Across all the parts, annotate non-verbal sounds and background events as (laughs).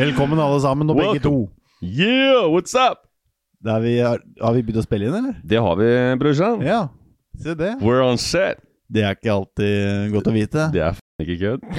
Velkommen alle sammen, og begge to. Yeah, what's up? Vi har, har vi begynt å spille inn, eller? Det har vi, brorsan. Ja, se det. We're on set. Det er ikke alltid godt å vite. Det er faen ikke kødd. (laughs)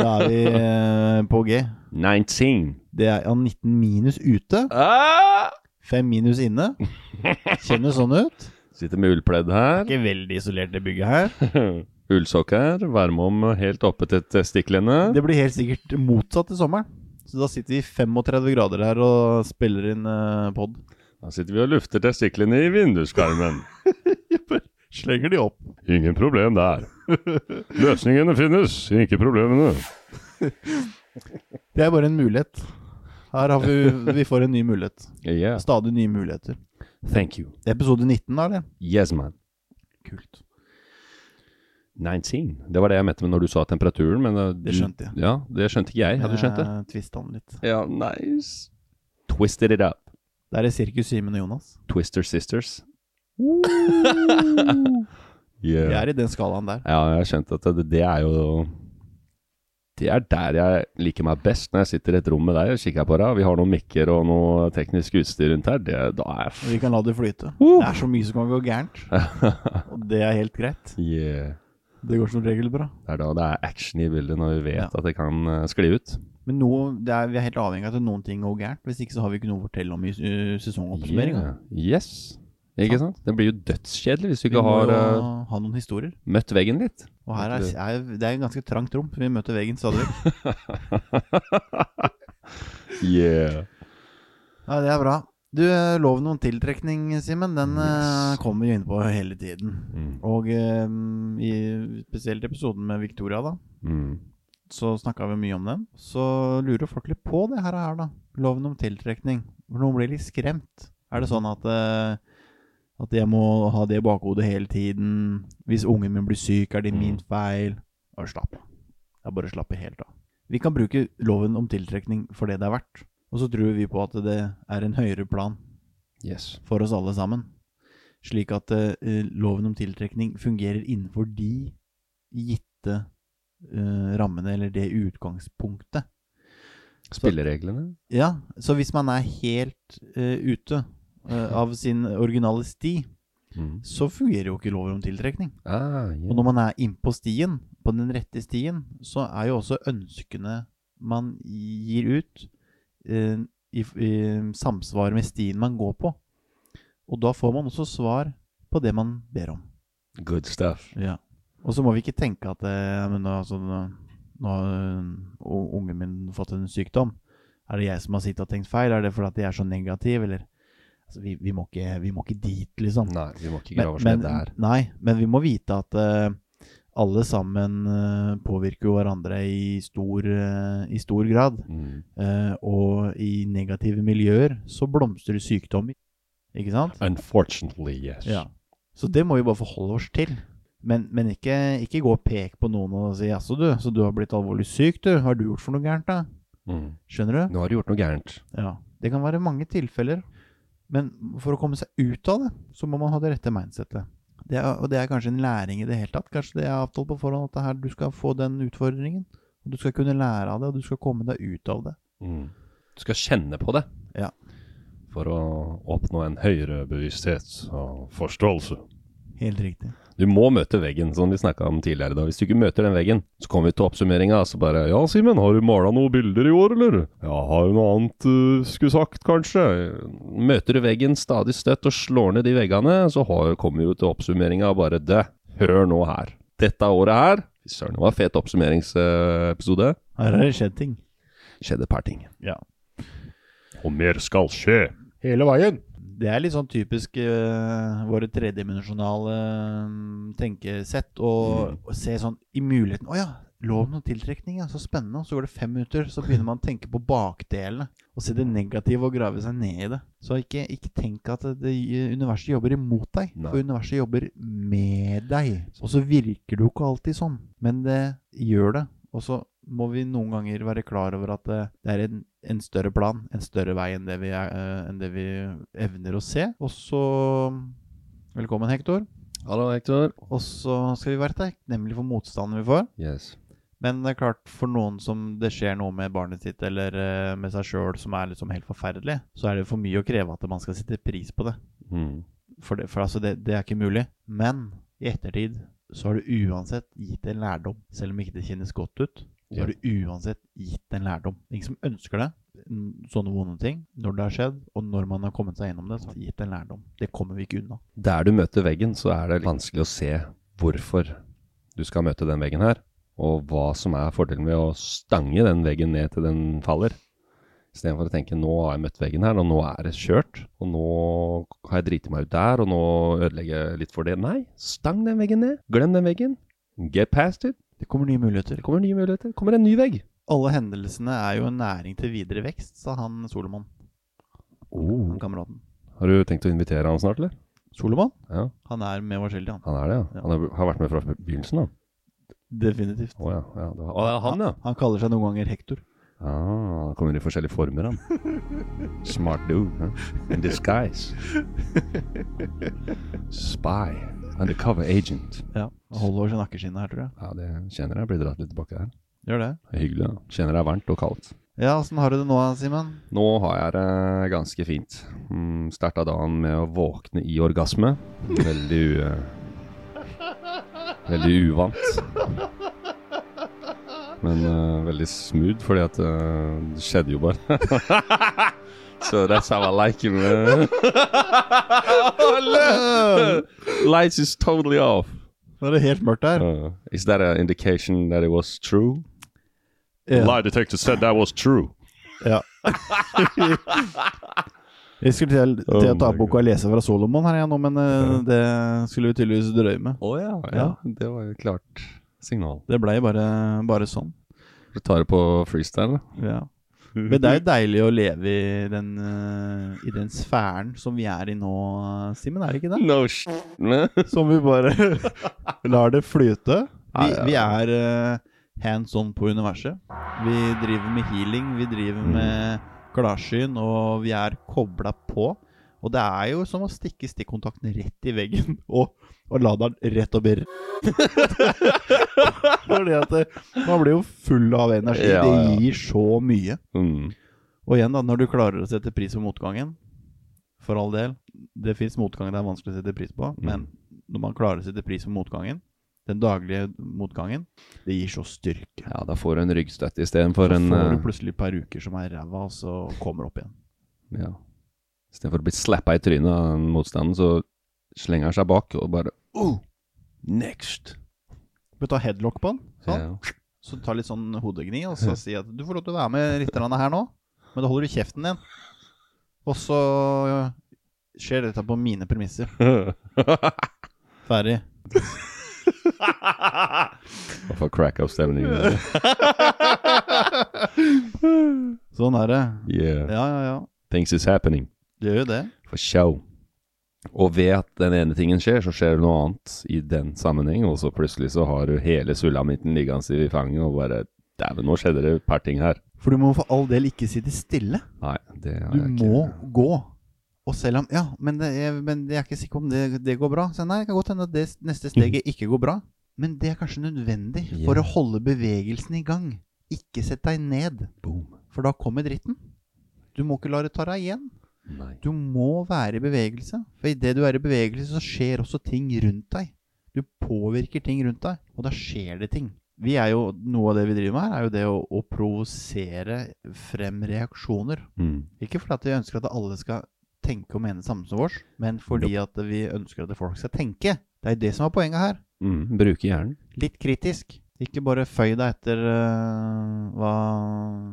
Da er vi eh, på G. 19. Det er ja, 19 minus ute, Ah! 5 minus inne. (laughs) Kjennes sånn ut. Sitter med ullpledd her. Ikke veldig isolert det bygget her. (laughs) Ullsokker. Varme om helt oppe til testiklene. Det blir helt sikkert motsatt i sommeren. Så da sitter vi 35 grader her og spiller inn uh, pod. Da sitter vi og lufter testiklene i vinduskarmen. (laughs) Slenger de opp. Ingen problem der. Løsningene finnes, ikke problemene. (laughs) Det er bare en mulighet. Her har vi, vi får en ny mulighet. Yeah. Stadig nye muligheter. Thank you. Episode 19 da, eller? Yes, man. Kult. 19. Det var det jeg mente med når du sa temperaturen, men uh, Det skjønte jeg. Ja, det skjønte ikke jeg. Hadde du skjønt det? Jeg tvista den litt. Ja, nice. Twisted it up. Det er Sirkus Simen og Jonas. Twister Sisters. (laughs) (laughs) Vi yeah. er i den skalaen der. Ja, jeg skjønte at det, det er jo Det er der jeg liker meg best, når jeg sitter i et rom med deg og kikker på deg. Vi har noen mikker og noe teknisk utstyr rundt her. Det, da er f... Vi kan la det flyte. Det er så mye som kan gå gærent. (laughs) Og det er helt greit. Yeah. Det går som regel bra. Det er da det er action i bildet, når vi vet Ja. at det kan uh, skli ut. Men noe, er, vi er helt avhengig av at noen ting går gærent. Hvis ikke så har vi ikke noe å fortelle om i uh, sesongoppsummeringa. Yeah. Yes. Ikke sant? Det blir jo dødskjedelig hvis du Vi ikke har uh, ha noen historier. møtt veggen litt. Og her er, er det er en ganske trangt rom, vi møter veggen stadig (laughs) yeah. Ja, det er bra. Du, lov loven om tiltrekning, Simen, den eh, Yes. kommer vi inn på hele tiden. Mm. Og um, i spesielt episoden med Victoria, da, Mm. så snakka vi mye om den. Så lurer folk litt på det her, da. Loven om tiltrekning. For noen blir litt skremt. Er det sånn at eh, At jeg må ha det i bakhodet hele tiden? Hvis ungen min blir syk, er det min feil? Bare slapp av. Er bare slapper slappe helt av. Vi kan bruke loven om tiltrekning for det det er verdt. Og så tror vi på at det er en høyere plan Yes. for oss alle sammen. Slik at uh, loven om tiltrekning fungerer innenfor de gitte uh, rammene, eller det utgangspunktet. Spillereglene? Ja, så hvis man er helt uh, ute av sin originale sti, Mm. så fungerer jo ikke lover om tiltrekning. Ah, yeah. Og når man er innpå stien, på den rette stien, så er jo også ønskene man gir ut, eh, i, i samsvar med stien man går på. Og da får man også svar på det man ber om. Good stuff. Ja. Og så må vi ikke tenke at eh, nå, altså, nå, har uh, ungen min fått en sykdom. Er det jeg som har sittet og tenkt feil? Er det fordi at jeg er så negativ, eller altså, vi, vi, må ikke, vi må ikke dit, liksom. Nei, vi må ikke grave oss ned der. nei, men vi må vite at, uh, alle sammen uh, påvirker jo hverandre i stor, uh, i stor grad. Mm. Og i negative miljøer så blomstrer sykdom. Ikke sant? Unfortunately, yes. Ja. Så det må vi bare forholde oss til. Men, men ikke, ikke gå og peke på noen og si 'jaså, du, så du har blitt alvorlig syk, du. Hva har du gjort for noe gærent', da? Mm. Skjønner du? Nå har du gjort noe gærent. Ja. Det kan være mange tilfeller. Men for å komme seg ut av det, så må man ha det rette mindsettet. Det er, og det er kanskje en læring i det hele tatt. Kanskje det er avtalt på forhånd at det her, du skal få den utfordringen. Og du skal kunne lære av det, og du skal komme deg ut av det. Mm. Du skal kjenne på det. Ja. For å oppnå en høyere bevissthet og forståelse. Helt riktig. Du må møte veggen, som vi snakka om tidligere. da. Hvis du ikke møter den veggen, så kommer vi til oppsummeringa. Så bare 'Ja, Simen, har du mala noen bilder i år, eller?' 'Ja, har du noe annet du skulle sagt, kanskje?' Møter du veggen stadig støtt og slår ned de veggene, så har, kommer vi jo til oppsummeringa bare 'Det, hør nå her. Dette året her Fy søren, det var en fet oppsummeringsepisode. Her har det skjedd ting. Skjedde et par ting. Ja. Og mer skal skje. Hele veien. Det er litt sånn typisk uh, våre tredimensjonale eh, tenkesett å å se sånn i muligheten Å ja, loven om tiltrekning, ja, så spennende. Og så går det fem minutter, så begynner man å tenke på bakdelene. Og se det negative og grave seg ned i det. Så ikke, ikke tenk at det, det, universet jobber imot deg, Nei. for universet jobber med deg. Og så virker det jo ikke alltid sånn, men det gjør det. Og så må vi noen ganger være klar over at det, det er en, en større plan, en større vei enn det vi, er, eh, enn det vi evner å se. Og så Velkommen, Hector. Hallo, Hector. Og så skal vi være takknemlige for motstanden vi får. Yes. Men det er klart, for noen som det skjer noe med barnet sitt eller eh, med seg sjøl som er liksom helt forferdelig, så er det for mye å kreve at man skal sette pris på det. Mm. For, det, for altså, det, det er ikke mulig. Men i ettertid så har du uansett gitt en lærdom. Selv om ikke det kjennes godt ut, så har du uansett gitt en lærdom. Ingen som ønsker det, sånne vonde ting, når det har skjedd, og når man har kommet seg gjennom det, så har det gitt en lærdom. Det kommer vi ikke unna. Der du møter veggen, så er det vanskelig å se hvorfor du skal møte den veggen her, og hva som er fordelen ved å stange den veggen ned til den faller. Istedenfor å tenke nå har jeg møtt veggen her, og nå er det kjørt. Og nå har jeg driti meg ut der, og nå ødelegger jeg litt for det. Nei, stang den veggen ned. Glem den veggen. Get past it. Det kommer nye muligheter. Det kommer nye muligheter. Det kommer en ny vegg. Alle hendelsene er jo en næring til videre vekst, sa han Solomon, Oh. han kameraten. Har du tenkt å invitere han snart, eller? Solomon? Ja, Han er med Varseldi, han. han er det, ja. Ja. Han har- har vært med fra begynnelsen, da. Definitivt. Å ja. ja. det var- Å, han, ja. Han kaller seg noen ganger Hector. Ah, kommer i forskjellige former, han. Smart dude. Huh? In disguise. Spy. Undercover agent. Ja. Holder nakkeskinnet her, tror jeg. Ja, det kjenner jeg blir dratt litt tilbake her. Gjør det. Det hyggelig. da. Kjenner det er varmt og kaldt. Ja, åssen har du det nå, Simen? Nå har jeg det ganske fint. Mm, Starta dagen med å våkne i orgasme. Veldig u... Veldig uvant. Men uh, veldig smooth, fordi at uh, det skjedde jo bare. so that's how I like him. Lights is totally off. Nå er det helt mørkt her. Uh, is that an indication that it was true? Yeah. Lie detector said that was true. ja. (laughs) Jeg skulle til, til Oh å ta opp boka og lese fra Solomon her igjen nå, men uh, det skulle vi tydeligvis drøye med. Å ja, ja. Det var jo klart signal. Det blei bare, bare sånn. Du tar det på freestyle, da? Ja. Men det er jo (laughs) deilig å leve i den, uh, i den sfæren som vi er i nå, Simen, er det ikke det? No shit. (laughs) Som vi bare (laughs) lar det flyte. Vi, vi er uh, hands on på universet. Vi driver med healing, vi driver Mm. med klarsyn, og vi er kobla på. Og det er jo som å stikke stikkontakten rett i veggen og, og la den rett opp i (laughs) Fordi at det, man blir jo full av energi. Ja, ja. Det gir så mye. Mm. Og igjen, da, når du klarer å sette pris på motgangen For all del, det fins motgang det er vanskelig å sette pris på, Mm. men når man klarer å sette pris på motgangen, den daglige motgangen, det gir så styrke. Ja, da får du en ryggstøtte istedenfor Så en får eh, du plutselig et par uker som er ræva, og så kommer opp igjen. Ja. Istedenfor å bli slappa i trynet av den motstanden, så slenger han seg bak og bare oh, Next! Du ta headlock på den, sånn. Ja. så ta litt sånn hodegni, og så si at du får lov til å være med litt her nå, men da holder du kjeften din. Og så skjer dette på mine premisser. (laughs) Ferdig. Og få crack-up-stemning. Sånn er det. Yeah. Ja, ja, ja. Things is happening. Det gjør jo det. For show. Og ved at den ene tingen skjer, så skjer det noe annet i den sammenheng, og så plutselig så har du hele sulamitten liggende i fanget og bare Dæven, nå skjedde det et par ting her. For du må for all del ikke sitte stille. Nei, det har Du jeg ikke Du må gå. Og selv om Ja, men, det er, men jeg er ikke sikker om det, det går bra. Så nei, det kan godt hende at det neste steget ikke går bra. Men det er kanskje nødvendig for å holde bevegelsen i gang. Ikke sett deg ned, Boom. for da kommer dritten. Du må ikke la det ta deg igjen. Nei. Du må være i bevegelse. For idet du er i bevegelse, så skjer også ting rundt deg. Du påvirker ting rundt deg, og da skjer det ting. Vi er jo, Noe av det vi driver med her, er jo det å, å provosere frem reaksjoner. Mm. Ikke fordi at vi ønsker at alle skal tenke og mene det samme som oss, men fordi at vi ønsker at folk skal tenke. Det er jo det som er poenget her. Mm. Bruke hjernen. Litt kritisk. Ikke bare føy deg etter uh, hva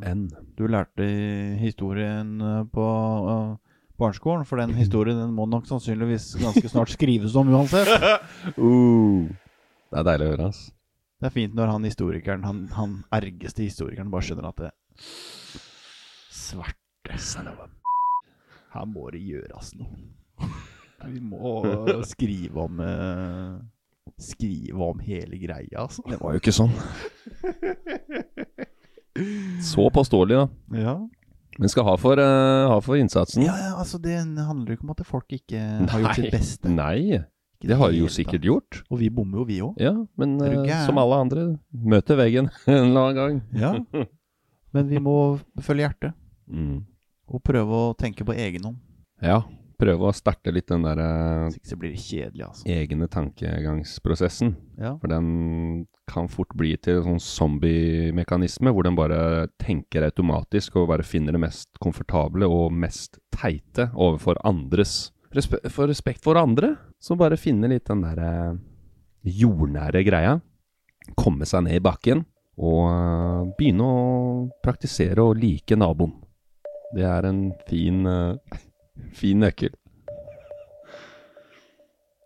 N. du lærte i historien øh, på uh, barneskolen, for den historien den må nok sannsynligvis ganske snart skrives om uansett. (laughs) Uh. Det er deilig å høre, ass. Det er fint når han historikeren, han, han ergeste historikeren, bare skjønner at det Svarte Her må det gjøres noe. (laughs) Vi må skrive om Skrive om hele greia, altså. Det var jo ikke sånn. Så påståelig, da. Ja. Men skal ha for, uh, ha for innsatsen. ja, ja, altså det handler jo ikke om at folk ikke har gjort sitt beste. Nei, det har de jo sikkert gjort. Og vi bommer jo, vi òg. Ja, men gæren? som alle andre, møter veggen (laughs) en eller annen gang. Ja. (laughs) Men vi må følge hjertet, Mm. og prøve å tenke på egen hånd. Ja, prøve å starte litt den der eh, altså. egne tankegangsprosessen. Ja. For den kan fort bli til en sånn zombie-mekanisme, hvor den bare tenker automatisk og bare finner det mest komfortable og mest teite overfor andres. Respe for respekt for andre, så bare finne litt den der eh, jordnære greia. Komme seg ned i bakken og eh, begynne å praktisere å like naboen. Det er en fin, eh, fin nøkkel.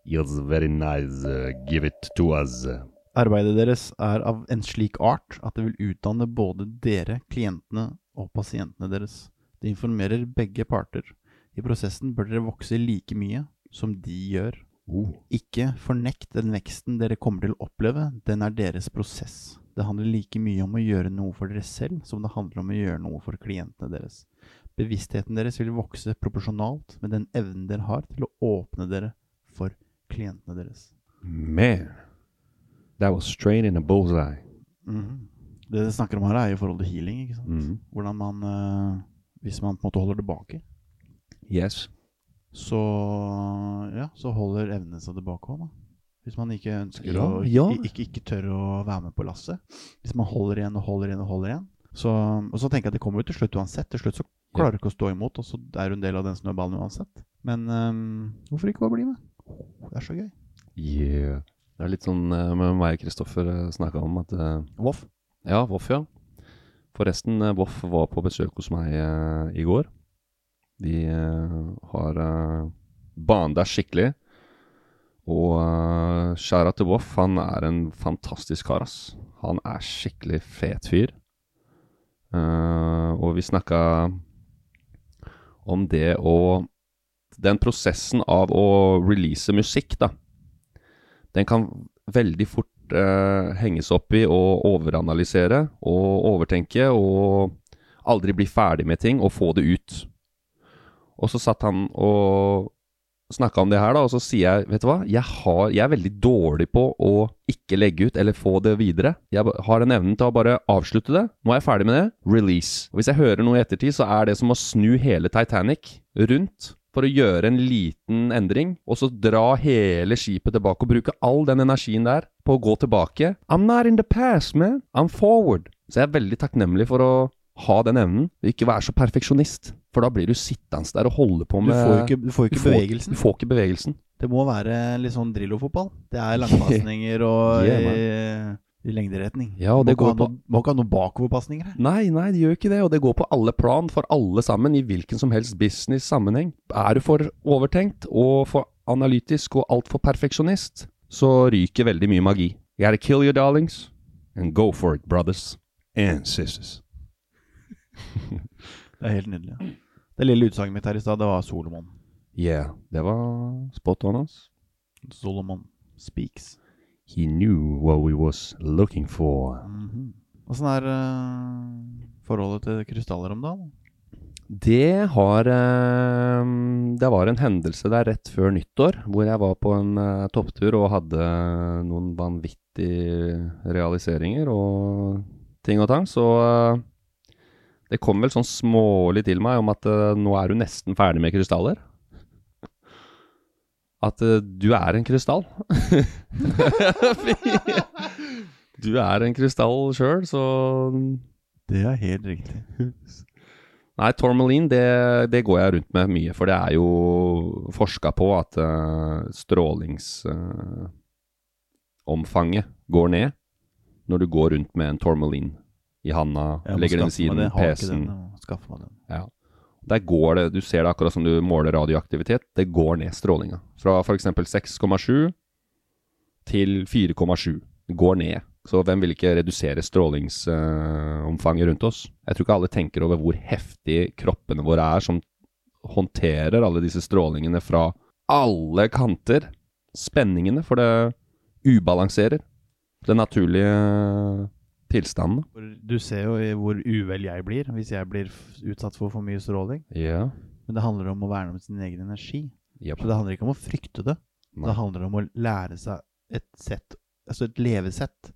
It's very nice. uh, give it to us. Arbeidet deres er av en slik art at det vil utdanne både dere, klientene og pasientene deres. Det informerer begge parter. I prosessen bør dere vokse like mye som de gjør. Oh. Ikke fornekt den veksten dere kommer til å oppleve, den er deres prosess. Det handler like mye om å gjøre noe for dere selv som det handler om å gjøre noe for klientene deres. Bevisstheten deres vil vokse proporsjonalt med den evnen dere har til å åpne dere for klientene deres. Man, that was straight in a bullseye. Mhm. Det dere snakker om her, er i forhold til healing. ikke sant? Mhm. Hvordan man uh, Hvis man på en måte holder tilbake, Yes. så ja, så holder evnene seg tilbake òg, da. Hvis man ikke ønsker Ja, å ja. Ikke, ikke, ikke tør å være med på lasset. Hvis man holder igjen og holder igjen og holder igjen. Så, og så tenker jeg at det kommer jo til slutt uansett. Til slutt så klarer ikke å stå imot, og så er du en del av den snøballen uansett. Men um, hvorfor ikke bare bli med? Det er så gøy. Yeah. Det er litt sånn eh, med meg og Kristoffer snakka om at uh, Voff. Ja, Voff, ja. Forresten, eh, Voff var på besøk hos meg eh, i går. De eh, har uh, der skikkelig. Og uh, til Voff, han er en fantastisk kar, ass. Han er skikkelig fet fyr. Eh, og vi snakka om det å Den prosessen av å release musikk, da. Den kan veldig fort eh, henges opp i å overanalysere og overtenke og aldri bli ferdig med ting og få det ut. Og så satt han og snakka om det her, da, og så sier jeg, vet du hva, jeg, har, jeg er veldig dårlig på å ikke legge ut eller få det videre. Jeg har en evnen til å bare avslutte det. Nå er jeg ferdig med det. Release. Og hvis jeg hører noe i ettertid, så er det som å snu hele Titanic rundt for å gjøre en liten endring, og så dra hele skipet tilbake og bruke all den energien der på å gå tilbake. I'm not in the past, man. I'm forward. Så jeg er veldig takknemlig for å ha den evnen. Ikke være så perfeksjonist. For da blir du sittende der og holde på Du med får ikke, du får ikke du får- bevegelsen. Du får ikke bevegelsen. Det må være litt sånn Drillo-fotball. Det er langpasninger og (laughs) Yeah, i, i lengderetning. Ja, og det må, går på noe, må ikke ha noen bakoverpasninger her. Nei, nei, det gjør ikke det, og det går på alle plan for alle sammen, i hvilken som helst business-sammenheng. Er du for overtenkt og for analytisk og altfor perfeksjonist, så ryker veldig mye magi You gotta kill your darlings and go for it, brothers and sisters. (laughs) Det er helt nydelig. Det lille utsagnet mitt her i stad, det var Solomon. Yeah, det var spot on, ass. Solomon speaks. He knew what we was looking for. Mhm. Åssen er uh, forholdet til krystaller om dagen? Det har uh, Det var en hendelse der rett før nyttår, hvor jeg var på en uh, topptur og hadde noen vanvittige realiseringer og ting og tang. Så det kom vel sånn smålig til meg om at uh, nå er du nesten ferdig med krystaller. At uh, du er en krystall. (laughs) du er en krystall sjøl, så Det er helt riktig. (laughs) Nei, Tourmaline, det, det går jeg rundt med mye, for det er jo forska på at uh, strålingsomfanget går ned når du går rundt med en Tourmaline i handa, legger den ved siden, PC-en ja. Der går det, Du ser det akkurat som du måler radioaktivitet. Det går ned strålinga. Fra f.eks. 6,7 til 4,7. Det går ned. Så hvem vil ikke redusere strålingsomfanget rundt oss? Jeg tror ikke alle tenker over hvor heftig kroppene våre er, som håndterer alle disse strålingene fra alle kanter. Spenningene, for det ubalanserer Det naturlige tilstanden. Du ser jo hvor uvel jeg blir hvis jeg blir utsatt for for mye stråling. Ja. Men det handler om å verne om sin egen energi. Yep. Så det handler ikke om å frykte det. Nei. Det handler om å lære seg et sett, altså et levesett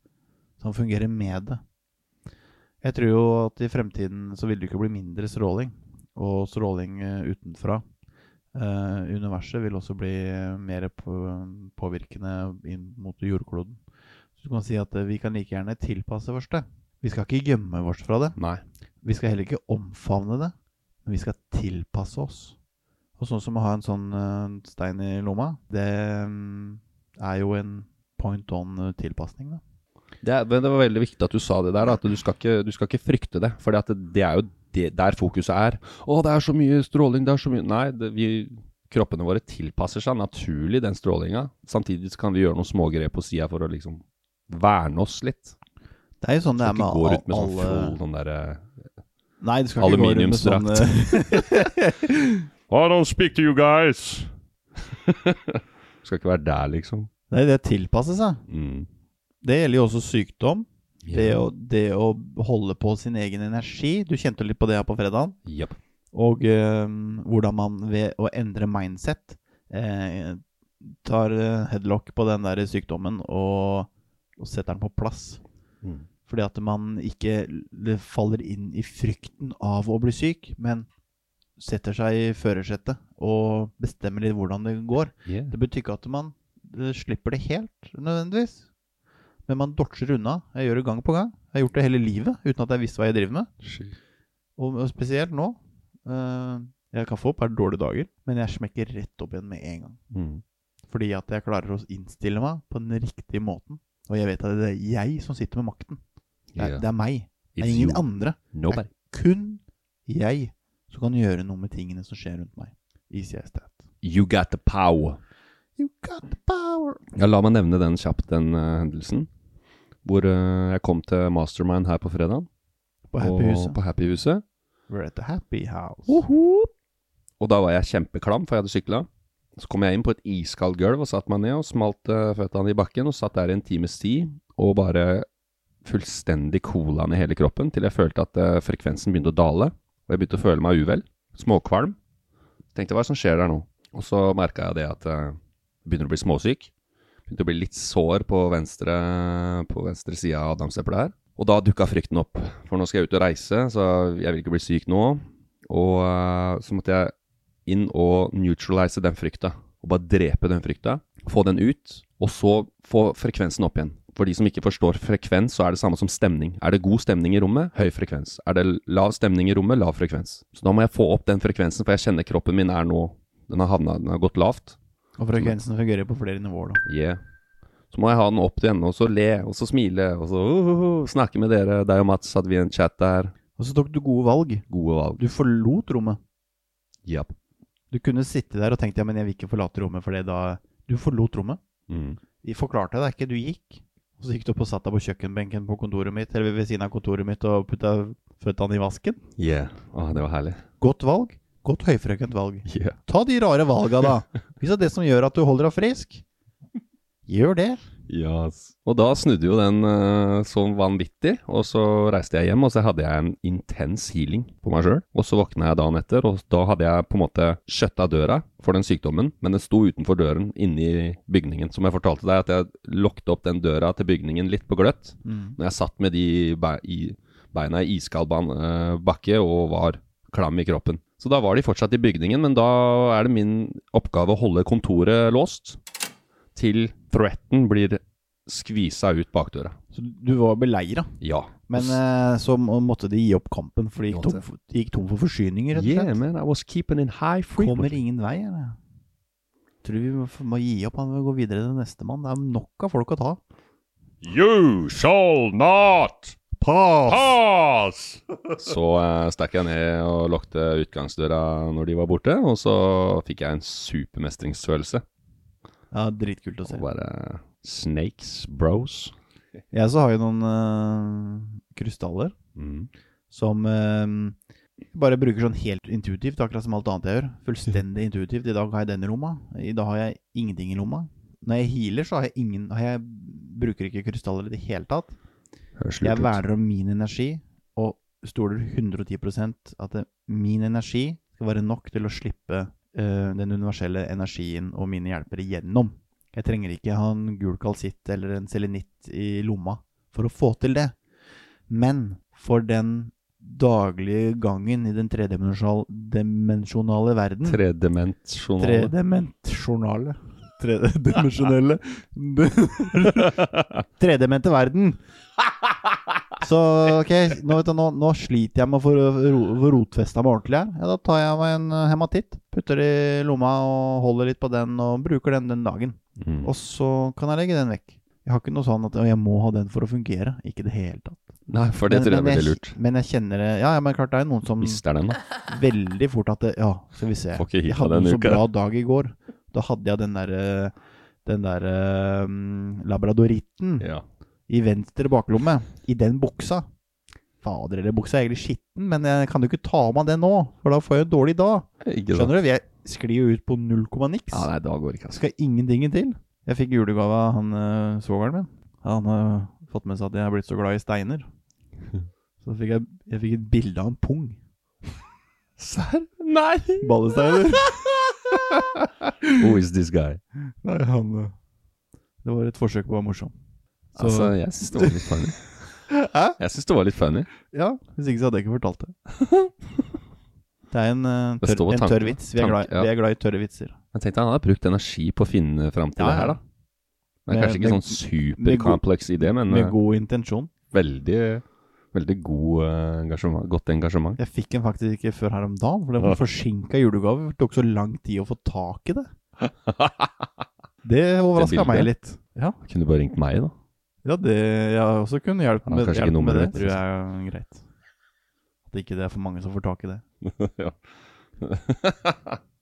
som fungerer med det. Jeg tror jo at i fremtiden så vil det ikke bli mindre stråling, og stråling eh, utenfra. Eh, universet vil også bli eh, mer på, påvirkende inn mot jordkloden. Du kan si at eh, vi kan like gjerne tilpasse oss det. Vi skal ikke gjemme oss fra det. Nei. Vi skal heller ikke omfavne det, men vi skal tilpasse oss. Og sånn som å ha en sånn eh, stein i lomma, det mm, er jo en point on eh, tilpasning, da. Det, er, det var veldig viktig at du sa det der, at du skal ikke, du skal ikke frykte det. For det, det er jo det, der fokuset er. Å, det er så mye stråling, det er så mye Nei, det, vi, kroppene våre tilpasser seg naturlig den strålinga. Samtidig så kan vi gjøre noen smågrep på sida for å liksom verne oss litt. Det er jo sånn det er med ikke gå rundt med sånn alle sånn derre Nei, du skal ikke gå rundt med sånn eh, (laughs) I don't speak to you guys. (laughs) skal ikke være der, liksom. Nei, det å tilpasse seg. Mm. Det gjelder jo også sykdom. Det, å, det å holde på sin egen energi. Du kjente litt på det her på fredag. Yep. Og eh, hvordan man ved å endre mindset eh, tar eh, headlock på den der sykdommen og, og setter den på plass. Mm. Fordi at man ikke faller inn i frykten av å bli syk, men setter seg i førersetet og bestemmer litt hvordan det går. Yeah. Det betyr ikke at man eh, slipper det helt, nødvendigvis. Men man dodger unna. Jeg gjør det gang på gang. Jeg har gjort det hele livet uten at jeg visste hva jeg driver med. Og og spesielt nå. eh, jeg kan få et par dårlige dager, men jeg smekker rett opp igjen med en gang. Mm. Fordi at jeg klarer å innstille meg på den riktige måten. Og jeg vet at det er jeg som sitter med makten. Det er, Yeah. det er meg. Det It's er ingen you. andre. Nobody. Kun jeg som kan gjøre noe med tingene som skjer rundt meg. Easy as that. You got the power. You got the power. Ja, la meg nevne den kjapt, den uh, hendelsen. Hvor uh, jeg kom til Mastermind her på fredag. På Happyhuset. På Happyhuset. We're at the happy house. Og da var jeg kjempeklam, for jeg hadde sykla. Så kom jeg inn på et iskaldt gulv og satte meg ned og smalt uh, føttene i bakken. Og satt der en times tid og bare fullstendig colaen i hele kroppen til jeg følte at eh, frekvensen begynte å dale. Og jeg begynte å føle meg uvel. Småkvalm. Tenkte hva er det som skjer der nå? Og så merka jeg det at eh, jeg begynner å bli småsyk. Begynte å bli litt sår på venstre, på venstre side av adamseplet her. Og da dukka frykten opp. For nå skal jeg ut og reise, så jeg vil ikke bli syk nå. Og eh, så måtte jeg inn og neutralize den frykta. Og bare drepe den frykta. Få den ut, og så få frekvensen opp igjen. For de som ikke forstår frekvens, så er det samme som stemning. Er det god stemning i rommet, høy frekvens. Er det lav stemning i rommet, lav frekvens. Så da må jeg få opp den frekvensen, for jeg kjenner kroppen min er nå Den har havnet, den har gått lavt. Og frekvensen fungerer på flere nivåer, da. Yeah. Så må jeg ha den opp igjen, og så le, og så smile, og så uh, uh, uh, snakke med dere. Deg og Mats hadde vi en chat der. Og så tok du gode valg. Gode valg. Du forlot rommet. Japp. Du kunne sitte der og tenkt ja, men jeg vil ikke forlate rommet, for da Du forlot rommet. Mm. De forklarte deg ikke, du gikk. Og så gikk du opp og satt deg på kjøkkenbenken på kontoret mitt, eller ved siden av kontoret mitt, og putta føttene i vasken. Yeah. Å, det var herlig. Godt valg. Godt høyfrekvent valg. Yeah. Ta de rare valga, da. Hvis det er det som gjør at du holder deg frisk, gjør det. Ass. Og da snudde jo den uh, sånn vanvittig, og så reiste jeg hjem, og så hadde jeg en intens healing på meg sjøl. Og så våkna jeg dagen etter, og da hadde jeg på en måte skjøtta døra for den sykdommen, men den sto utenfor døren inne i bygningen. Som jeg fortalte deg, at jeg lokket opp den døra til bygningen litt på gløtt. Når jeg satt med de be i beina i iskald eh, bakke og var klam i kroppen. Så da var de fortsatt i bygningen, men da er det min oppgave å holde kontoret låst til threaten blir skvisa ut bakdøra. Så du var beleira. Ja. Men eh, så måtte de gi opp kampen, for de gikk tom for, de gikk tom for forsyninger, rett og Yeah, man, I was keeping in high Kommer ingen vei, eller? Tror vi må, må gi opp, han vil gå videre til nestemann. Det er nok av folk å ta. You shall not pass! (laughs) så uh, stakk jeg ned og lukte utgangsdøra når de var borte, og så fikk jeg en supermestringsfølelse. Ja, Dritkult å se. Og bare Snakes, bros. Jeg så har jo noen uh, krystaller Mm. som uh, bare bruker sånn helt intuitivt, akkurat som alt annet jeg gjør. Fullstendig (laughs) intuitivt. I dag har jeg den i lomma. I dag har jeg ingenting i lomma. Når jeg healer, så har jeg ingen har jeg, Bruker ikke krystaller i det hele tatt. Jeg verner om min energi, og stoler 110 at det, min energi skal være nok til å slippe den universelle energien og mine hjelpere gjennom. Jeg trenger ikke ha en gul kalsitt eller en selenitt i lomma for å få til det. Men for den daglige gangen i den tredimensjonale verden Tredimensjonale. Tredimensjonale (laughs) Tredimensjonelle (laughs) Tredemente verden. (laughs) Så ok, nå, vet du, nå, nå sliter jeg med å få få rotfesta meg ordentlig her. Ja, da tar jeg meg en eh, hematitt, putter det i lomma og holder litt på den og bruker den den dagen. Mm. Og så kan jeg legge den vekk. Jeg har ikke noe sånn at jeg må ha den for å fungere. Ikke i det hele tatt. Nei, for det Men- tror jeg er veldig lurt. Men jeg kjenner det Ja, ja, men klart det er noen som Mister den, da. (laughs) veldig fort at det, Ja, skal vi se. Jeg hadde en så uka. bra dag i går. Da hadde jeg den derre Den derre um, labradoritten Ja. I venstre baklomme. I den buksa. Fader, eller buksa er egentlig skitten, men jeg kan jo ikke ta av meg den nå, for da får jeg en dårlig dag. Skjønner du? Jeg sklir jo ut på null komma niks. Ja, nei, da går det ikke, altså. Skal ingenting til. Jeg fikk julegave av han uh, svogeren min. Han har fått med seg at jeg er blitt så glad i steiner. (laughs) Så fikk jeg, jeg fikk et bilde av en pung. (laughs) Serr? Nei! Ballesteiner. (laughs) Who is this guy? Nei, han uh, Det var et forsøk på å være morsom. Så, Altså, jeg syns det var litt funny. (laughs) Hæ? Jeg syns det var litt funny. Ja, hvis ikke så hadde jeg ikke fortalt det. (laughs) Det er en, uh, Det tørr, en tørr vits. Vi er, glad, ja. vi er glad i tørre vitser. Jeg tenkte han hadde brukt energi på å finne fram til Ja, det her, da. Det er Med- kanskje ikke med- sånn superkompleks idé, men Med eh, god intensjon. veldig, veldig god eh, engasjement. Godt engasjement. Jeg fikk den faktisk ikke før her om dagen, for det var (laughs) forsinka julegave. Det tok så lang tid å få tak i det. Det overraska meg litt. Ja, Kunne du bare ringt meg, da. Ja det, jeg også kunnet hjelpe med, ikke med det. det. Tror jeg er greit. At ikke det er for mange som får tak i det. (laughs) (laughs)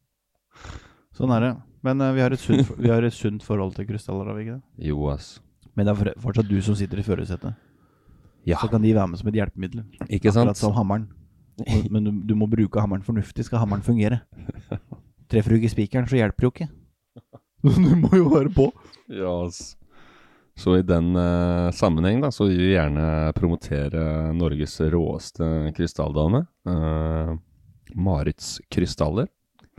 Sånn er det. Men uh, vi, har sunt, vi har et sunt forhold til krystaller, har vi ikke det? Jo, ass. Men det er fortsatt du som sitter i førersetet. Ja, Så kan de være med som et hjelpemiddel. ikke sant? Akkurat som hammeren. (laughs) Men du, du må bruke hammeren fornuftig, skal hammeren fungere. Treffer du ikke spikeren, så hjelper det jo ikke. Du må jo være på. Ja, ass. Så i den uh, sammenheng da, så vil vi gjerne promotere Norges råeste krystalldame. Uh, Marits krystaller.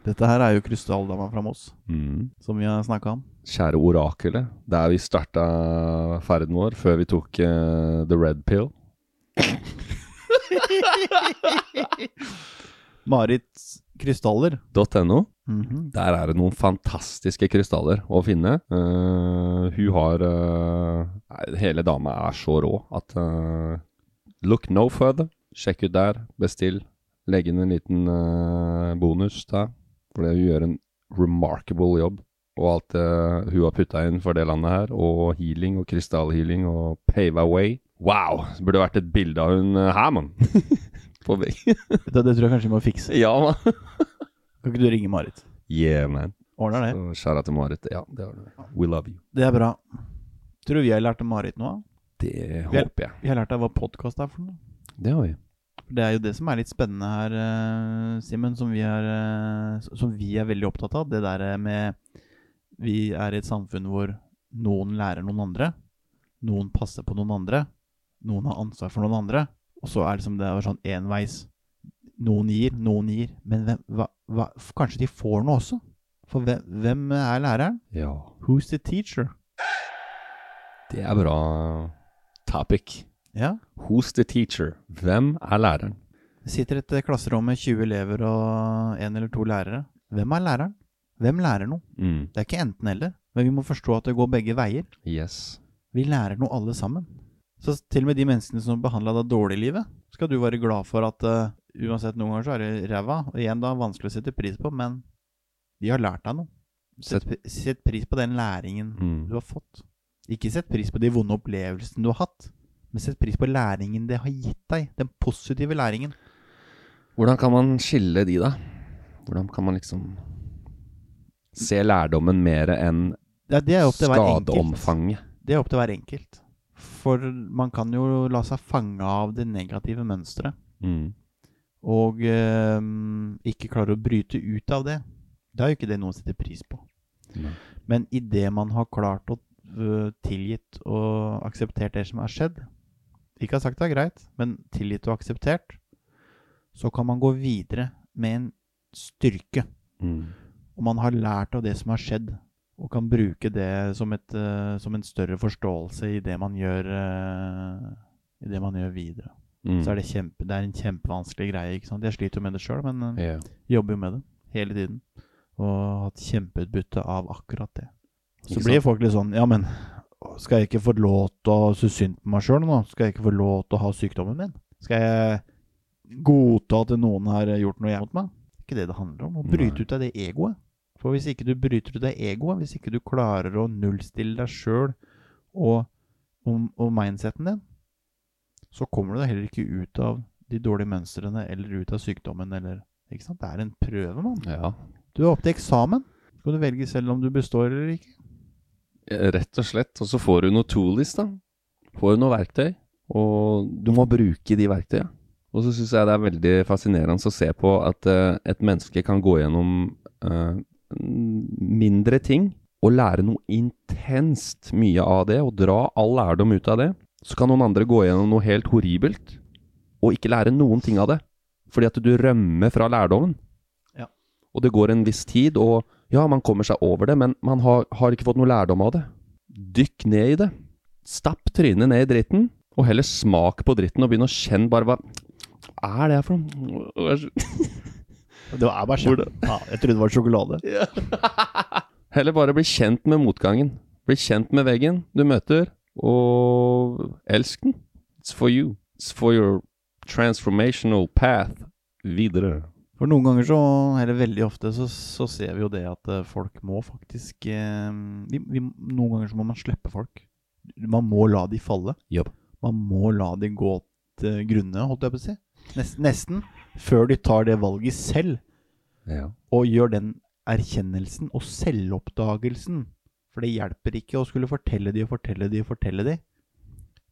Dette her er jo krystalldama fra Moss, Mm. som vi har snakka om. Kjære orakelet. Der vi starta ferden vår før vi tok uh, the red pill. (laughs) Marits krystaller. .no. Mhm. Der er det noen fantastiske krystaller å finne. Uh, hun har uh, Hele dama er så rå at uh, Look no further. Sjekk ut der. Bestill. Legg inn en liten bonus der. For hun gjør en remarkable jobb. Og alt det hun har putta inn for det landet her. Og healing og krystallhealing og pave away. Wow! Det burde vært et bilde av hun her, mann. (laughs) På veggen. Du, Det tror jeg kanskje vi må fikse. ja, mann. Kan ikke du ringe Marit? Yeah, man. Ordner det. Så Skjæra til Marit. Ja, det ordner vi. We love you. Det er bra. Tror du vi har lært av Marit noe? Det er- håper jeg. Vi har lært av hva podkast er for noe. Det har vi. Det er jo det som er litt spennende her, eh, Simen, som, vi eh, som vi er veldig opptatt av. Det der med Vi er i et samfunn hvor noen lærer noen andre. Noen passer på noen andre. Noen har ansvar for noen andre. Og så er det som det er sånn enveis. Noen gir, noen gir. Men hvem, hva, hva, kanskje de får noe også? For hvem, hvem er læreren? Ja. Who's the teacher? Det er bra topic. Ja. Who's the teacher? Hvem er læreren? Det sitter et eh, klasserom med 20 elever og en eller to lærere. Hvem er læreren? Hvem lærer noe? Mm. Det er ikke enten-eller, men vi må forstå at det går begge veier. Yes. Vi lærer noe alle sammen. Så til og med de menneskene som behandla deg dårlig i livet, skal du være glad for at eh, uansett noen ganger så er det ræva, og igjen da vanskelig å sette pris på, men de har lært deg noe. Sett, sett pris på den læringen Mm. du har fått. Ikke sett pris på de vonde opplevelsene du har hatt, men sett pris på læringen det har gitt deg. Den positive læringen. Hvordan kan man skille de, da? Hvordan kan man liksom se lærdommen mer enn Ja, det er opp til hver enkelt. skadeomfanget? Det er opp til hver enkelt. For man kan jo la seg fange av det negative mønsteret. Mm. Og eh, ikke klarer å bryte ut av det, da er jo ikke det noe å sette pris på. Nei. Men idet man har klart å øh, tilgitt og akseptert det som har skjedd, ikke har sagt det er greit, men tilgitt og akseptert, så kan man gå videre med en styrke. Mm. Og man har lært av det som har skjedd, og kan bruke det som, et, uh, som en større forståelse i det man gjør, uh, i det man gjør videre. Mm. Så er det, kjempe, det er en kjempevanskelig greie. ikke sant? Jeg sliter jo med det sjøl, men yeah. Jobber jo med det hele tiden. Og har hatt kjempeutbytte av akkurat det. Så blir folk litt sånn Ja, men skal jeg ikke få lov til å synes synd på meg sjøl nå? Skal jeg ikke få lov til å ha sykdommen min? Skal jeg godta at noen har gjort noe mot meg? Det er ikke det det handler om. Å bryte Nei. ut av det egoet. For hvis ikke du bryter ut av egoet, hvis ikke du klarer å nullstille deg sjøl og, og, og mindseten din, så kommer du deg heller ikke ut av de dårlige mønstrene eller ut av sykdommen eller Ikke sant? Det er en prøve, mann. ja. Du er opp til eksamen. Så kan du velge selv om du består eller ikke. Rett og slett. Og så får du noe toolis, da. Får du noe verktøy. Og du må bruke de verktøyene. Og så syns jeg det er veldig fascinerende å se på at uh, et menneske kan gå gjennom uh, mindre ting og lære noe intenst mye av det, og dra all lærdom ut av det. Så kan noen andre gå gjennom noe helt horribelt og ikke lære noen ting av det. Fordi at du rømmer fra lærdommen. Ja. Og det går en viss tid, og ja, man kommer seg over det, men man har, har ikke fått noe lærdom av det. Dykk ned i det. Stapp trynet ned i dritten, og heller smak på dritten og begynn å kjenne bare hva er det her for noe? Det er bare kjent. Ja, jeg trodde det var sjokolade. (laughs) Heller bare bli kjent med motgangen. Bli kjent med veggen du møter, og elsk den. It's for you. It's for your transformational path videre. For noen ganger så, eller veldig ofte, så, så ser vi jo det at eh, folk må faktisk eh, vi, vi, Noen ganger så må man slippe folk. Man må la de falle. Yep. Man må la de gå til grunne, holdt jeg på å si. Nesten, nesten før de tar det valget selv, Ja. og gjør den erkjennelsen og selvoppdagelsen. For det hjelper ikke å skulle fortelle de og fortelle de og fortelle de.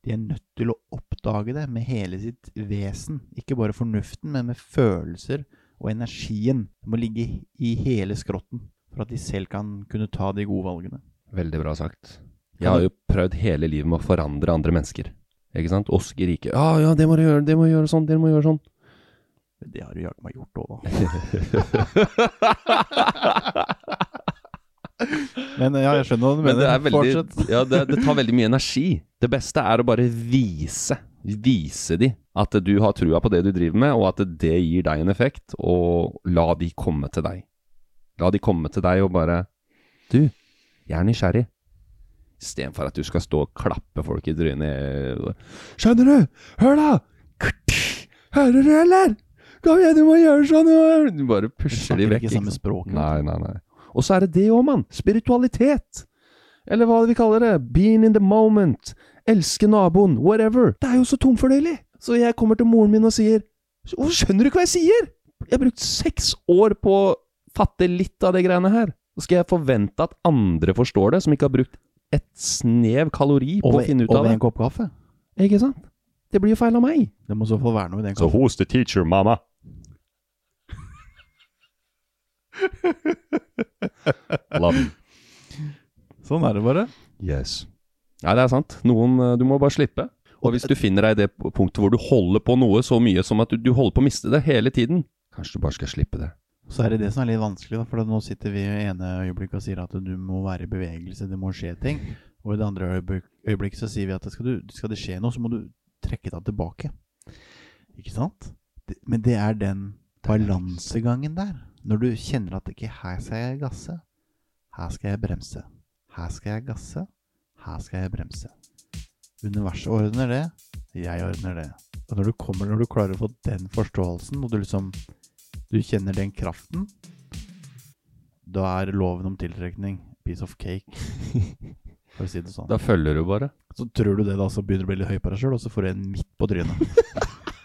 De er nødt til å oppdage det med hele sitt vesen. Ikke bare fornuften, men med følelser og energien. Det må ligge i hele skrotten for at de selv kan kunne ta de gode valgene. Veldig bra sagt. Jeg har jo prøvd hele livet med å forandre andre mennesker. Ikke sant? Oskar ikke Ja, Ja, ja, det må du gjøre, det må du gjøre sånn, det må du gjøre sånn. Men Det har du jaggu meg gjort òg, da. (laughs) Men ja, jeg skjønner hva du Men mener. det er veldig. Ja, det, det tar veldig mye energi. Det beste er å bare vise. Vise de at du har trua på det du driver med, og at det gir deg en effekt. Og la de komme til deg. La de komme til deg og bare Du, jeg er nysgjerrig. Istedenfor at du skal stå og klappe folk i trynet. Skjønner du? Hør, da! Hører du, eller? Kom igjen, du må gjøre sånn! Du bare pusher de vekk. ikke samme språk. Nei, nei, nei. Og så er det det òg, mann. Spiritualitet. Eller hva vi kaller det. Being in the moment. Elske naboen. Whatever. Det er jo så tomfordøyelig. Så jeg kommer til moren min og sier Hvorfor skjønner du ikke hva jeg sier? Jeg har brukt seks år på å fatte litt av de greiene her. Så skal jeg forvente at andre forstår det, som ikke har brukt et snev kalori på å finne ut av det. over det. en kopp kaffe. Ikke sant? Det blir jo feil av meg. Det må så få være noe i den So kaffen. who's the teacher, mama? Love you. Sånn er det bare. Yes. Nei, det er sant. Noen eh, Du må bare slippe. Og hvis du finner deg i det punktet hvor du holder på noe så mye som at du, du holder på å miste det hele tiden, kanskje du bare skal slippe det. Så er det det som er litt vanskelig, da, for nå sitter vi i ene øyeblikket og sier at du må være i bevegelse, det må skje ting. Og i det andre øyeblikk, øyeblikket så sier vi at skal, du, skal det skje noe, så må du trekke deg tilbake. Ikke sant? Men det er den balansegangen der. Når du kjenner at ikke her skal jeg gasse, her skal jeg bremse. Her skal jeg gasse, her skal jeg bremse. Universet ordner det, jeg ordner det. Og når du kommer, når du klarer å få den forståelsen, og du liksom du kjenner den kraften, da er loven om tiltrekning piece of cake, (laughs) for å si det sånn. Da følger du bare. Så tror du det da, så begynner du å bli litt høy på deg sjøl, og så får du en midt på trynet.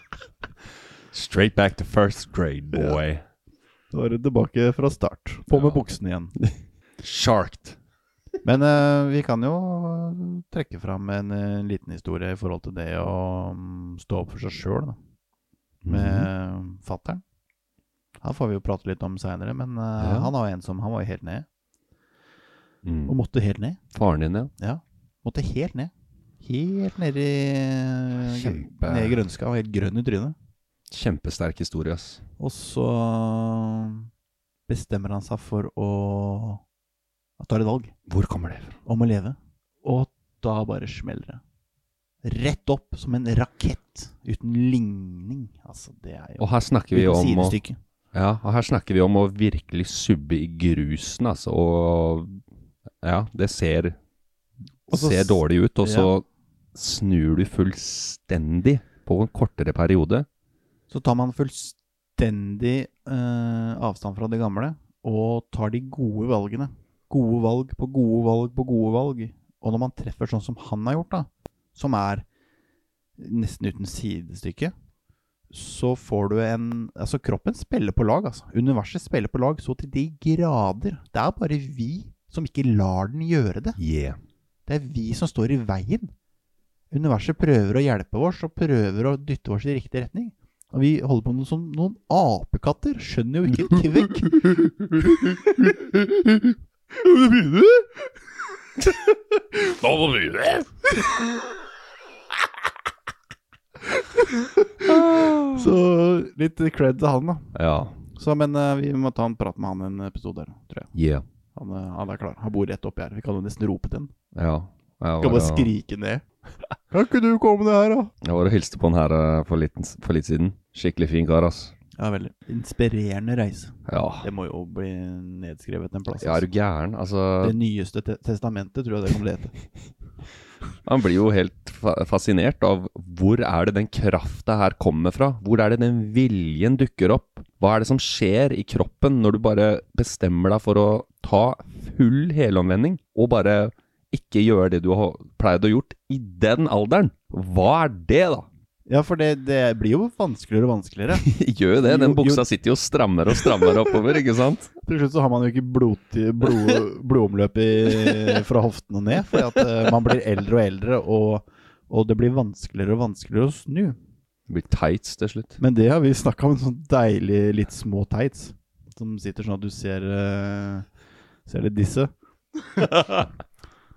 (laughs) Straight back to first grade, (laughs) boy. Da er det tilbake fra start. På med buksene igjen. (laughs) Sharked. Men uh, vi kan jo trekke fram en, en, liten historie i forhold til det å mm, stå opp for seg sjøl, da. Med Mhm. fattern. Han får vi jo prate litt om seinere, men uh, Ja. han var en som Han var helt ned. Mm. Og måtte helt ned. Faren din, ja. Ja. Måtte helt ned. Helt ned i Kjempe- Ned i grønska og helt grønn i trynet. Kjempesterk historie, ass. Og så bestemmer han seg for å ta et valg Hvor kommer det fra? om å leve. Og da bare smeller det. Rett opp som en rakett uten ligning. Altså, det er jo Og her snakker vi om å, ja, og her snakker vi om å virkelig subbe i grusen, altså. Og ja, det ser, Også, ser dårlig ut, og så ja. snur du fullstendig på en kortere periode. Så tar man fullstendig eh, avstand fra det gamle og tar de gode valgene. Gode valg på gode valg på gode valg. Og når man treffer sånn som han har gjort, da, som er nesten uten sidestykke, så får du en Altså, kroppen spiller på lag, altså. Universet spiller på lag så til de grader. Det er bare vi som ikke lar den gjøre det. Yeah. Det er vi som står i veien. Universet prøver å hjelpe oss og prøver å dytte oss i riktig retning. Og vi holder på med som noen apekatter. Skjønner jo ikke (laughs) kvekk. (laughs) Så litt cred til han, da. Ja. Så, men eh, vi må ta en prat med han en episode her, tror jeg. Yeah. Han, eh, han er klar. Han bor rett oppi her. Vi kan jo nesten rope til han. Ja. Ja, Kan bare skrike ned. Kan ikke du komme ned her, da? jeg var og hilste på han her eh, for litt, for litt siden. Skikkelig fin kar, ass. Ja, veldig. Inspirerende reise. Ja. Det må jo bli nedskrevet en plass. Ja, er du gæren? Altså, Det nyeste te testamentet, tror jeg det kommer til å hete. (laughs) Han blir jo helt fa fascinert av hvor er det den krafta her kommer fra? Hvor er det den viljen dukker opp? Hva er det som skjer i kroppen når du bare bestemmer deg for å ta full helomvending, og bare ikke gjøre det du har pleid å gjort i den alderen? Hva er det, da? Ja, for det, det blir jo vanskeligere og vanskeligere. (laughs) Gjør jo det. Den buksa sitter jo strammere og strammere oppover, ikke sant? (laughs) Til slutt så har man jo ikke blod, blod, blodomløp i, fra hoften og ned, fordi at eh, man blir eldre og eldre, og, og det blir vanskeligere og vanskeligere å snu. Det blir tights til slutt. Men det har vi snakka om, sånn deilig, litt små tights, som sitter sånn at du ser, eh, ser litt disse. (laughs)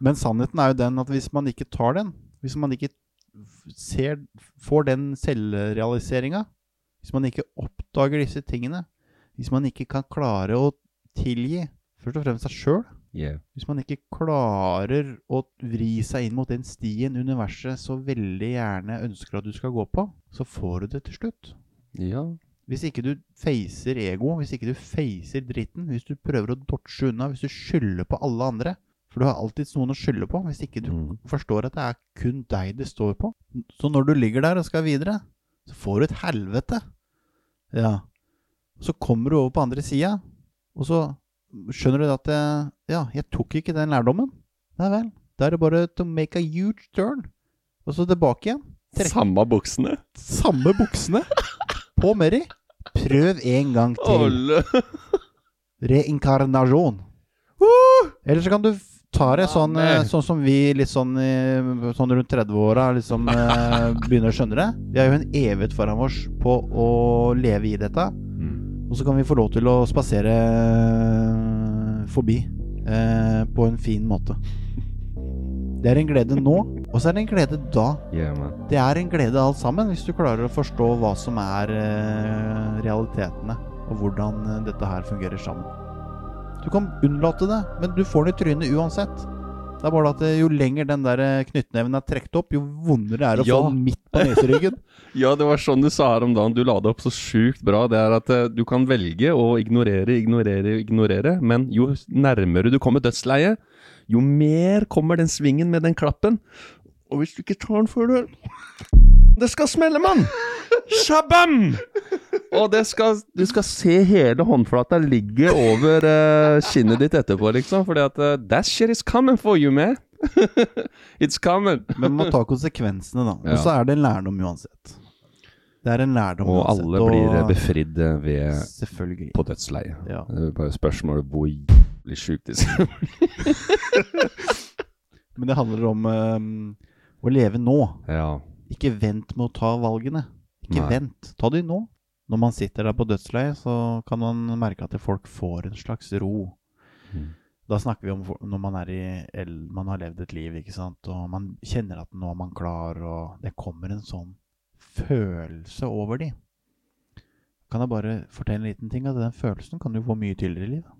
Men sannheten er jo den at hvis man ikke tar den, hvis man ikke ser, får den selvrealiseringa, hvis man ikke oppdager disse tingene, hvis man ikke kan klare å tilgi først og fremst seg sjøl, Yeah. hvis man ikke klarer å vri seg inn mot den stien universet så veldig gjerne ønsker at du skal gå på, så får du det til slutt. Ja. Hvis ikke du facer ego, hvis ikke du facer dritten, hvis du prøver å dodge unna, hvis du skylder på alle andre For du har alltids noen å skylde på hvis ikke du Mm. forstår at det er kun deg det står på. Så når du ligger der og skal videre, så får du et helvete. Ja. Så kommer du over på andre sida, og så skjønner du at Ja, jeg tok ikke den lærdommen. Nei vel. Da er det bare to make a huge turn. Og så tilbake igjen. Trekk Samme buksene. samme buksene på Mary. Prøv en gang til. Reinkarnasjon. Eller så kan du tar det sånn, eh, sånn som vi litt sånn, sånn rundt 30-åra liksom eh, (laughs) begynner å skjønne det. Vi har jo en evighet foran oss på å leve i dette. Mm. Og så kan vi få lov til å spasere eh, forbi eh, på en fin måte. Det er en glede nå, og så er det en glede da. Yeah. Det er en glede alt sammen, hvis du klarer å forstå hva som er eh, realitetene, og hvordan eh, dette her fungerer sammen. Du kan unnlate det, men du får den i trynet uansett. Det er bare at eh, jo lenger den der eh, knyttneven er trukket opp, jo vondere er det å Ja. få den midt på neseryggen. (laughs) Ja, det var sånn du sa her om dagen. Du la det opp så sjukt bra. Det er at eh, du kan velge å ignorere, ignorere, ignorere, men jo nærmere du kommer dødsleiet, jo mer kommer den svingen med den klappen. Og hvis du ikke tar den før du Det skal smelle, mann! Shabam! Og det skal, du skal se hele håndflata ligge over uh, kinnet ditt etterpå, liksom. Fordi at uh, That shit is coming for you, man. (laughs) It's coming. Men man må ta konsekvensene, da. Ja. Og så er det en lærdom uansett. Det er en lærdom Og uansett. alle blir og... befridd eh, ved Selvfølgelig. på dødsleiet. Ja. Det er bare spørsmålet hvor jævlig sjukt de skal (laughs) Men det handler om um, å leve nå. Ja. Ikke vent med å ta valgene. Ikke Nei. vent. Ta de nå. Når man sitter der på dødsleiet, så kan man merke at folk får en slags ro. Mm. Da snakker vi om når man er i Man har levd et liv, ikke sant, og man kjenner at nå er man klar, og det kommer en sånn følelse over de. Kan jeg bare fortelle en liten ting? At den følelsen kan du få mye tydeligere i livet.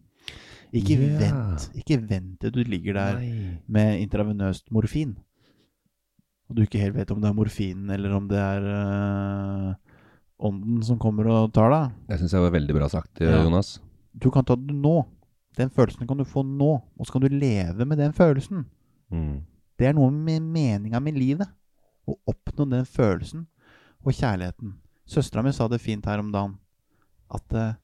Ikke yeah. vent. Ikke vent til du ligger der Nei. med intravenøst morfin. Og du ikke helt vet om det er morfinen eller om det er uh, ånden som kommer og tar deg. Det syns jeg var veldig bra sagt, eh, Ja. Jonas. Du kan ta det nå. Den følelsen kan du få nå, og så kan du leve med den følelsen. Mm. Det er noe med meninga med livet. Å oppnå den følelsen og kjærligheten. Søstera mi sa det fint her om dagen. At eh,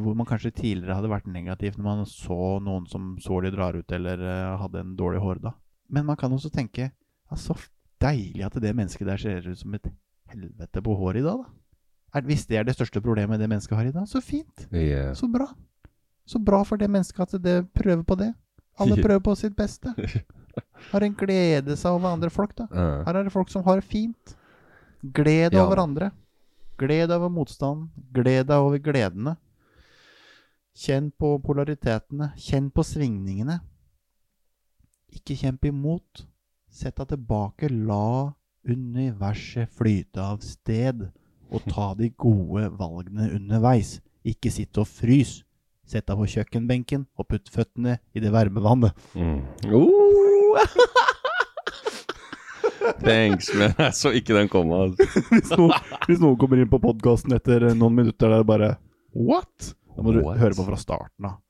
hvor man kanskje tidligere hadde vært negativ når man så noen som så de drar ut, eller uh, hadde en dårlig hårda. Men man kan også tenke ja, så deilig at det mennesket der ser ut som et helvete på håret i dag, da. Er, hvis det er det største problemet det mennesket har i dag, så fint. Yeah. Så bra. Så bra for det mennesket at det prøver på det. Alle (laughs) prøver på sitt beste. (laughs) Har en glede seg over andre folk, da. Her er det folk som har det fint. Gled Ja. over andre. Gled over motstand. Gled deg over gledene. Kjenn på polaritetene. Kjenn på svingningene. Ikke kjemp imot. Sett deg tilbake. La universet flyte av sted. Og ta de gode valgene underveis. Ikke sitte og frys. Sett deg på kjøkkenbenken og putt føttene i det varme vannet. Mm. Oh. (laughs) Thanks, men jeg så ikke den komme. Altså. (laughs) hvis, noen, hvis noen kommer inn på podkasten etter noen minutter der det bare What? Da må du What? høre på fra starten av.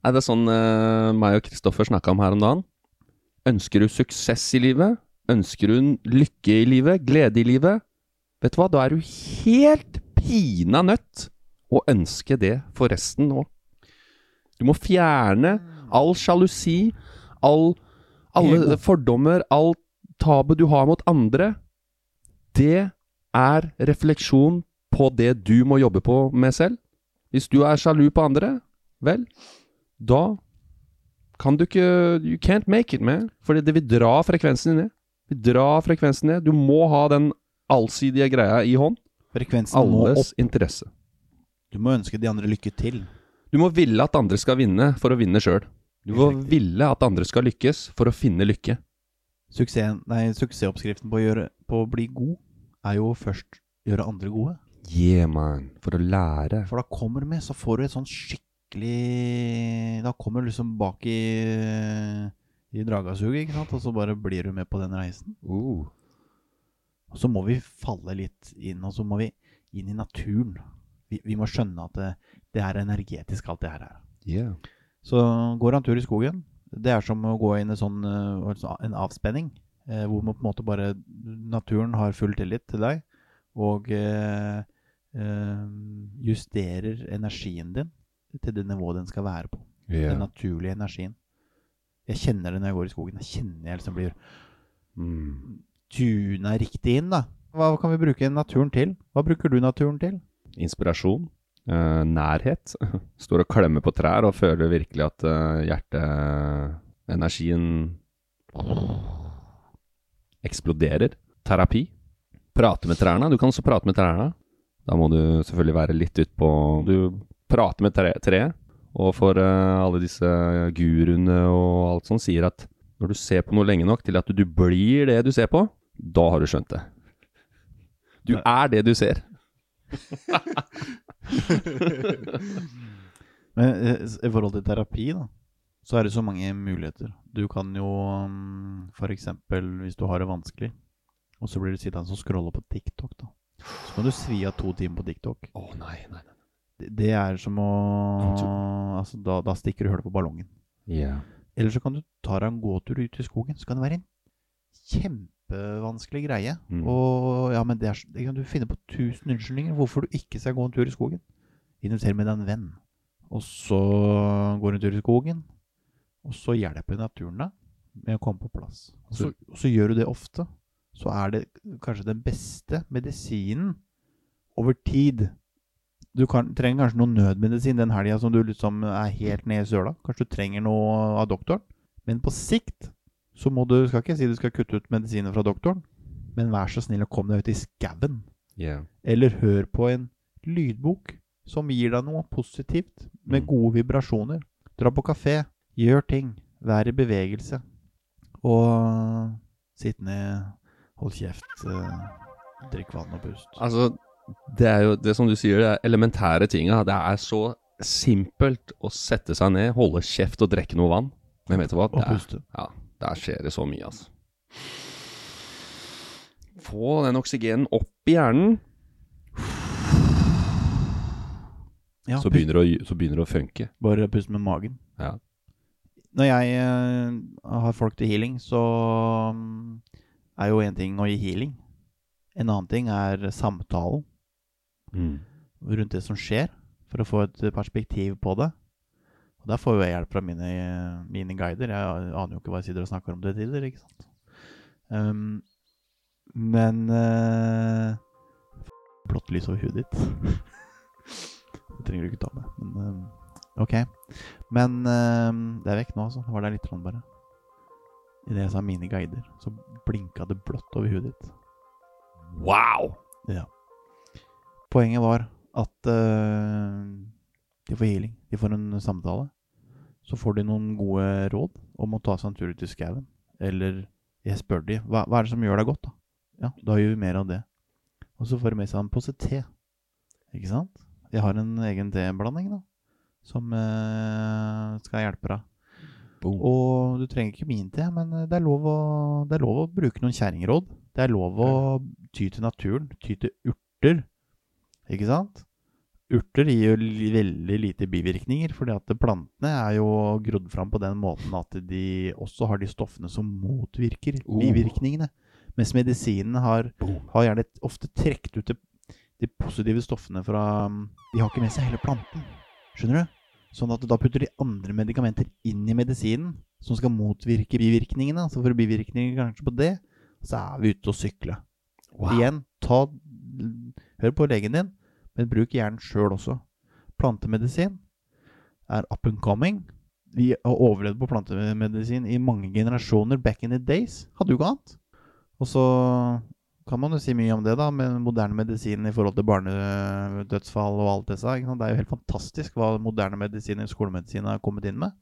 Er det sånn uh, meg og Kristoffer snakka om her om dagen? Ønsker du suksess i livet? Ønsker du lykke i livet? Glede i livet? Vet du hva, da er du helt pina nødt å ønske det for resten nå. Du må fjerne all sjalusi, all, alle fordommer, all tabu du har mot andre. Det er refleksjon på det du må jobbe på med selv. Hvis du er sjalu på andre, vel, da kan du ikke You can't make it, man. Fordi det vil dra frekvensen ned. Vi drar frekvensen ned. Du må ha den allsidige greia i hånd. Frekvensen Alles interesse. Du må ønske de andre lykke til. Du må ville at andre skal vinne for å vinne sjøl. Du må ville at andre skal lykkes for å finne lykke. Suksessen, nei, suksessoppskriften på å, gjøre, på å bli god er jo først gjøre andre gode. Yeah, man. For å lære. For da kommer du med, så får du et sånn skikkelig Da kommer du liksom bak i, i dragasuget, ikke sant? Og så bare blir du med på den reisen. Uh. Og så må vi falle litt inn, og så må vi inn i naturen. Vi, vi må skjønne at det, det er energetisk, alt det her er. Yeah. Så går han tur i skogen. Det er som å gå inn i sånn, eh, en avspenning, eh, hvor man på en måte bare Naturen har full tillit til deg, og eh, eh, justerer energien din til det nivået den skal være på. Den naturlige energien. Jeg kjenner det når jeg går i skogen. Jeg kjenner jeg liksom blir Mm. tuna riktig inn, da. Hva kan vi bruke naturen til? Hva bruker du naturen til? Inspirasjon. eh, nærhet. (laughs) Står og klemmer på trær og føler virkelig at eh, hjerteenergien eksploderer. Terapi. Prate med trærne. Du kan også prate med trærne. Da må du selvfølgelig være litt utpå Du prater med tre- Og for uh, alle disse guruene og alt sånt sier at når du ser på noe lenge nok til at du blir det du ser på, da har du skjønt det. Du er det du ser. (laughs) Men eh, i forhold til terapi, da, så er det så mange muligheter. Du kan jo f.eks. for eksempel, hvis du har det vanskelig, og så blir du sittende og scrolle på TikTok, da. Så kan du svi av to timer på TikTok. Å nei, nei, nei. Det, er som å Altså, da, da stikker du hullet på ballongen. Yeah. Eller så kan du ta deg en gåtur ut i skogen. Så kan det være en kjempevanskelig greie. Mm. Og ja, men det er, det kan du finne på tusen unnskyldninger hvorfor du ikke skal gå en tur i skogen. Inviter med deg en venn. Og så går du en tur i skogen. Og så hjelper naturen deg med å komme på plass. Og så, og så gjør du det ofte. Så er det kanskje den beste medisinen over tid. Du kan, trenger kanskje noe nødmedisin den helga som du liksom er helt nede i søla. Kanskje du trenger noe av doktoren. Men på sikt så må du Skal ikke si du skal kutte ut medisiner fra doktoren, men vær så snill å komme deg ut i skauen. Yeah. Eller hør på en lydbok som gir deg noe positivt, med Mm. gode vibrasjoner. Dra på kafé, gjør ting, vær i bevegelse. Og sitt ned, hold kjeft, eh, drikk vann og pust. Altså, det er jo det som du sier, det er elementære tinga. Det er så simpelt å sette seg ned, holde kjeft og drikke noe vann. Men vet du hva? Det er, puste. ja, der skjer det så mye, altså. Få den oksygenen opp i hjernen, Ja, så begynner, å, så begynner det å funke. Bare pust med magen. Ja. Når jeg uh, har folk til healing, så um, er jo en ting å gi healing. En annen ting er samtalen Mm. rundt det som skjer, for å få et perspektiv på det. Og Der får jo jeg hjelp fra mine, mine guider. Jeg aner jo ikke hva jeg sitter og snakker om til tidligere. ikke sant. Um, men uh, Blått lys over huet ditt. (laughs) det trenger du ikke ta med. Men um, ok. Men um, det er vekk nå, altså. Det var der litt bare. Idet jeg sa mine guider, så blinka det blått over huet ditt. Wow! Ja. Poenget var at uh, de får healing. De får en samtale. Så får de noen gode råd om å ta seg en tur ut i skauen. Eller jeg spør de hva, hva er det som gjør deg godt, da? Ja, da gjør vi mer av det. Og så får de med seg en pose te. Ikke sant? Jeg har en egen teblanding da, som uh, skal hjelpe deg. Boom. Og du trenger ikke min te, men det er lov å, det er lov å bruke noen kjerringråd. Det er lov å ty til naturen, ty til urter. Ikke sant? Urter gir jo veldig lite bivirkninger, fordi at plantene er jo grodd fram på den måten at de også har de stoffene som motvirker Oh. bivirkningene. Mens medisinene har, har gjerne ofte trukket ut de, de positive stoffene fra De har ikke med seg hele planten. Skjønner du? Sånn at da putter de andre medikamenter inn i medisinen som skal motvirke bivirkningene. Så for bivirkninger kanskje på det, så er vi ute og sykle. Wow. Igjen, ta, hør på legen din, men bruk hjernen sjøl også. Plantemedisin er up and coming. Vi har overlevd på plantemedisin i mange generasjoner back in the days. Hadde jo ikke annet. Og så kan man jo si mye om det, da, med moderne medisin i forhold til barnedødsfall og alt det der. Det er jo helt fantastisk hva moderne medisin i skolemedisin har kommet inn med.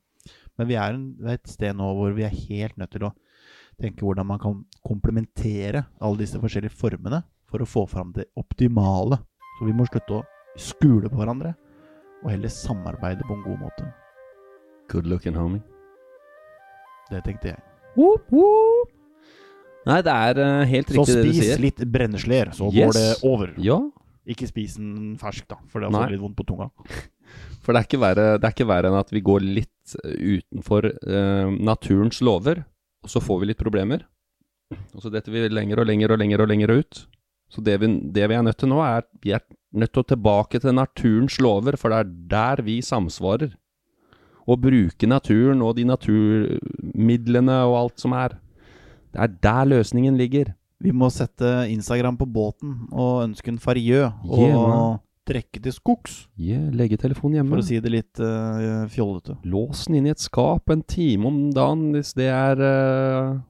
Men vi er et sted nå hvor vi er helt nødt til å tenke hvordan man kan komplementere alle disse forskjellige formene for å få fram det optimale. Så vi må slutte å skule på hverandre, og heller samarbeide på en god måte. Good looking, homie. Det tenkte jeg. Nei, det er eh, helt riktig det du sier. Så spis litt brennesler, så Yes. går det over. Ja, Ikke spis den fersk, da, for det er også litt vondt på tunga. (laughs) For det er ikke verre, det er ikke verre enn at vi går litt eh, utenfor uh, naturens lover, og så får vi litt problemer. Og så detter vi lenger og lenger og lenger og lenger ut. Så det vi, det vi er nødt til nå, er vi er nødt til å tilbake til naturens lover, for det er der vi samsvarer. Å bruke naturen og de naturmidlene og alt som er. Det er der løsningen ligger. Vi må sette Instagram på båten og ønske en farjø. Og Yeah, trekke til skogs, Yeah, legge telefonen hjemme. for å si det litt uh, fjollete. Lås den inn i et skap en time om dagen hvis det er cap.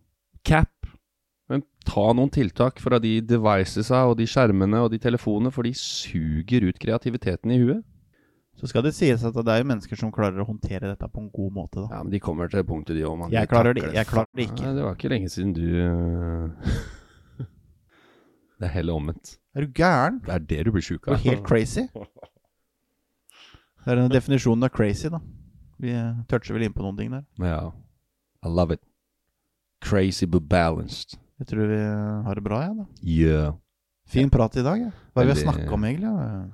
Men ta noen tiltak fra de devicesa og de skjermene og de telefonene, for de suger ut kreativiteten i huet. Så skal det sies at det er jo mennesker som klarer å håndtere dette på en god måte, da. Ja, men de kommer til punktet, de òg, mann. Jeg De klarer det- jeg klarer det ikke. Nei, det var ikke lenge siden du eh, (laughs) Det er heller omvendt. Er du gæren? Det er det du blir sjuk Du av. er helt crazy. Det er denne definisjonen av crazy, da. Vi eh, toucher vel inn på noen ting der. Ja. I love it. Crazy but balanced. Jeg tror vi har det bra, jeg, da. Yeah. Fin prat i dag, Ja. Hva er det vi har snakka om, egentlig? Ja?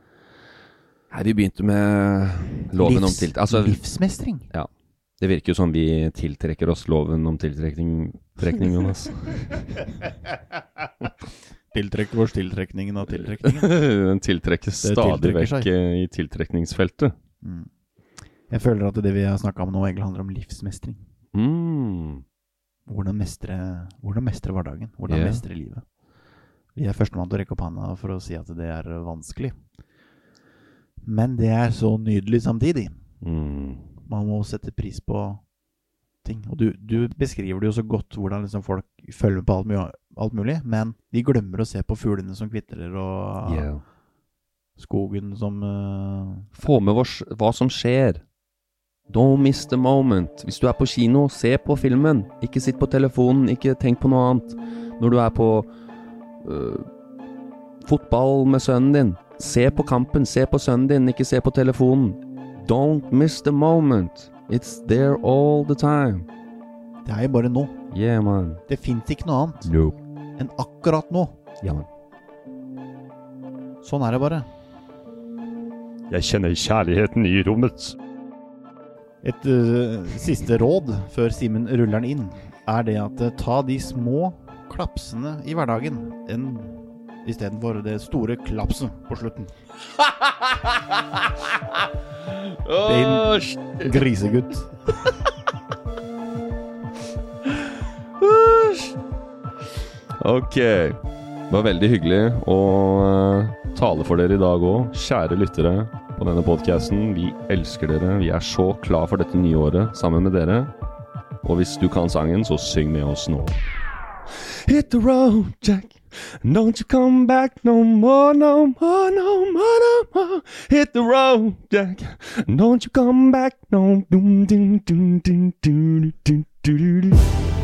Nei, vi begynte med loven om tiltrekning. tilt... Altså, Livsmestring. det virker jo som vi tiltrekker oss loven om tiltrekning, trekning, Jonas. (laughs) Tiltrekker oss tiltrekningen av tiltrekningen. (laughs) Den tiltrekkes stadig vekk eh, i tiltrekningsfeltet. Mm. Jeg føler at det vi har snakka om nå, egentlig handler om livsmestring. Mm. Hvordan mestre, hvordan mestre hverdagen. Hvordan yeah. mestre livet. Vi er førstemann til å rekke opp handa for å si at det er vanskelig. Men det er så nydelig samtidig. Mm. Man må sette pris på ting. Og du, du beskriver det jo så godt hvordan liksom folk følger med på alt, mye, alt mulig, men de glemmer å se på fuglene som kvitrer, og Yeah. skogen som uh... Få med oss hva som skjer. Don't miss the moment. Hvis du er på kino, se på filmen. Ikke sitt på telefonen, ikke tenk på noe annet. Når du er på øh, fotball med sønnen din, se på kampen, se på sønnen din, ikke se på telefonen. Don't miss the moment. It's there all the time. Det er jo bare nå. Yeah, man. Det fins ikke noe annet no. enn akkurat nå. Ja, man. Sånn er det bare. Jeg kjenner kjærligheten i rommet. Et uh, siste råd før Simen ruller den inn, er det at uh, ta de små klapsene i hverdagen enn istedenfor det store klapset på slutten. (laughs) Din grisegutt. (laughs) Ok. Det var veldig hyggelig å eh, tale for dere i dag òg, kjære lyttere på denne podkasten. Vi elsker dere. Vi er så klar for dette nye året sammen med dere. Og hvis du kan sangen, så syng med oss nå. Hit the road, Jack. Don't you come back no more, no more, no more, no more. Hit the road, Jack. Don't you come back no. Doom, doom, doom, doom, doom, doom, doom, doom.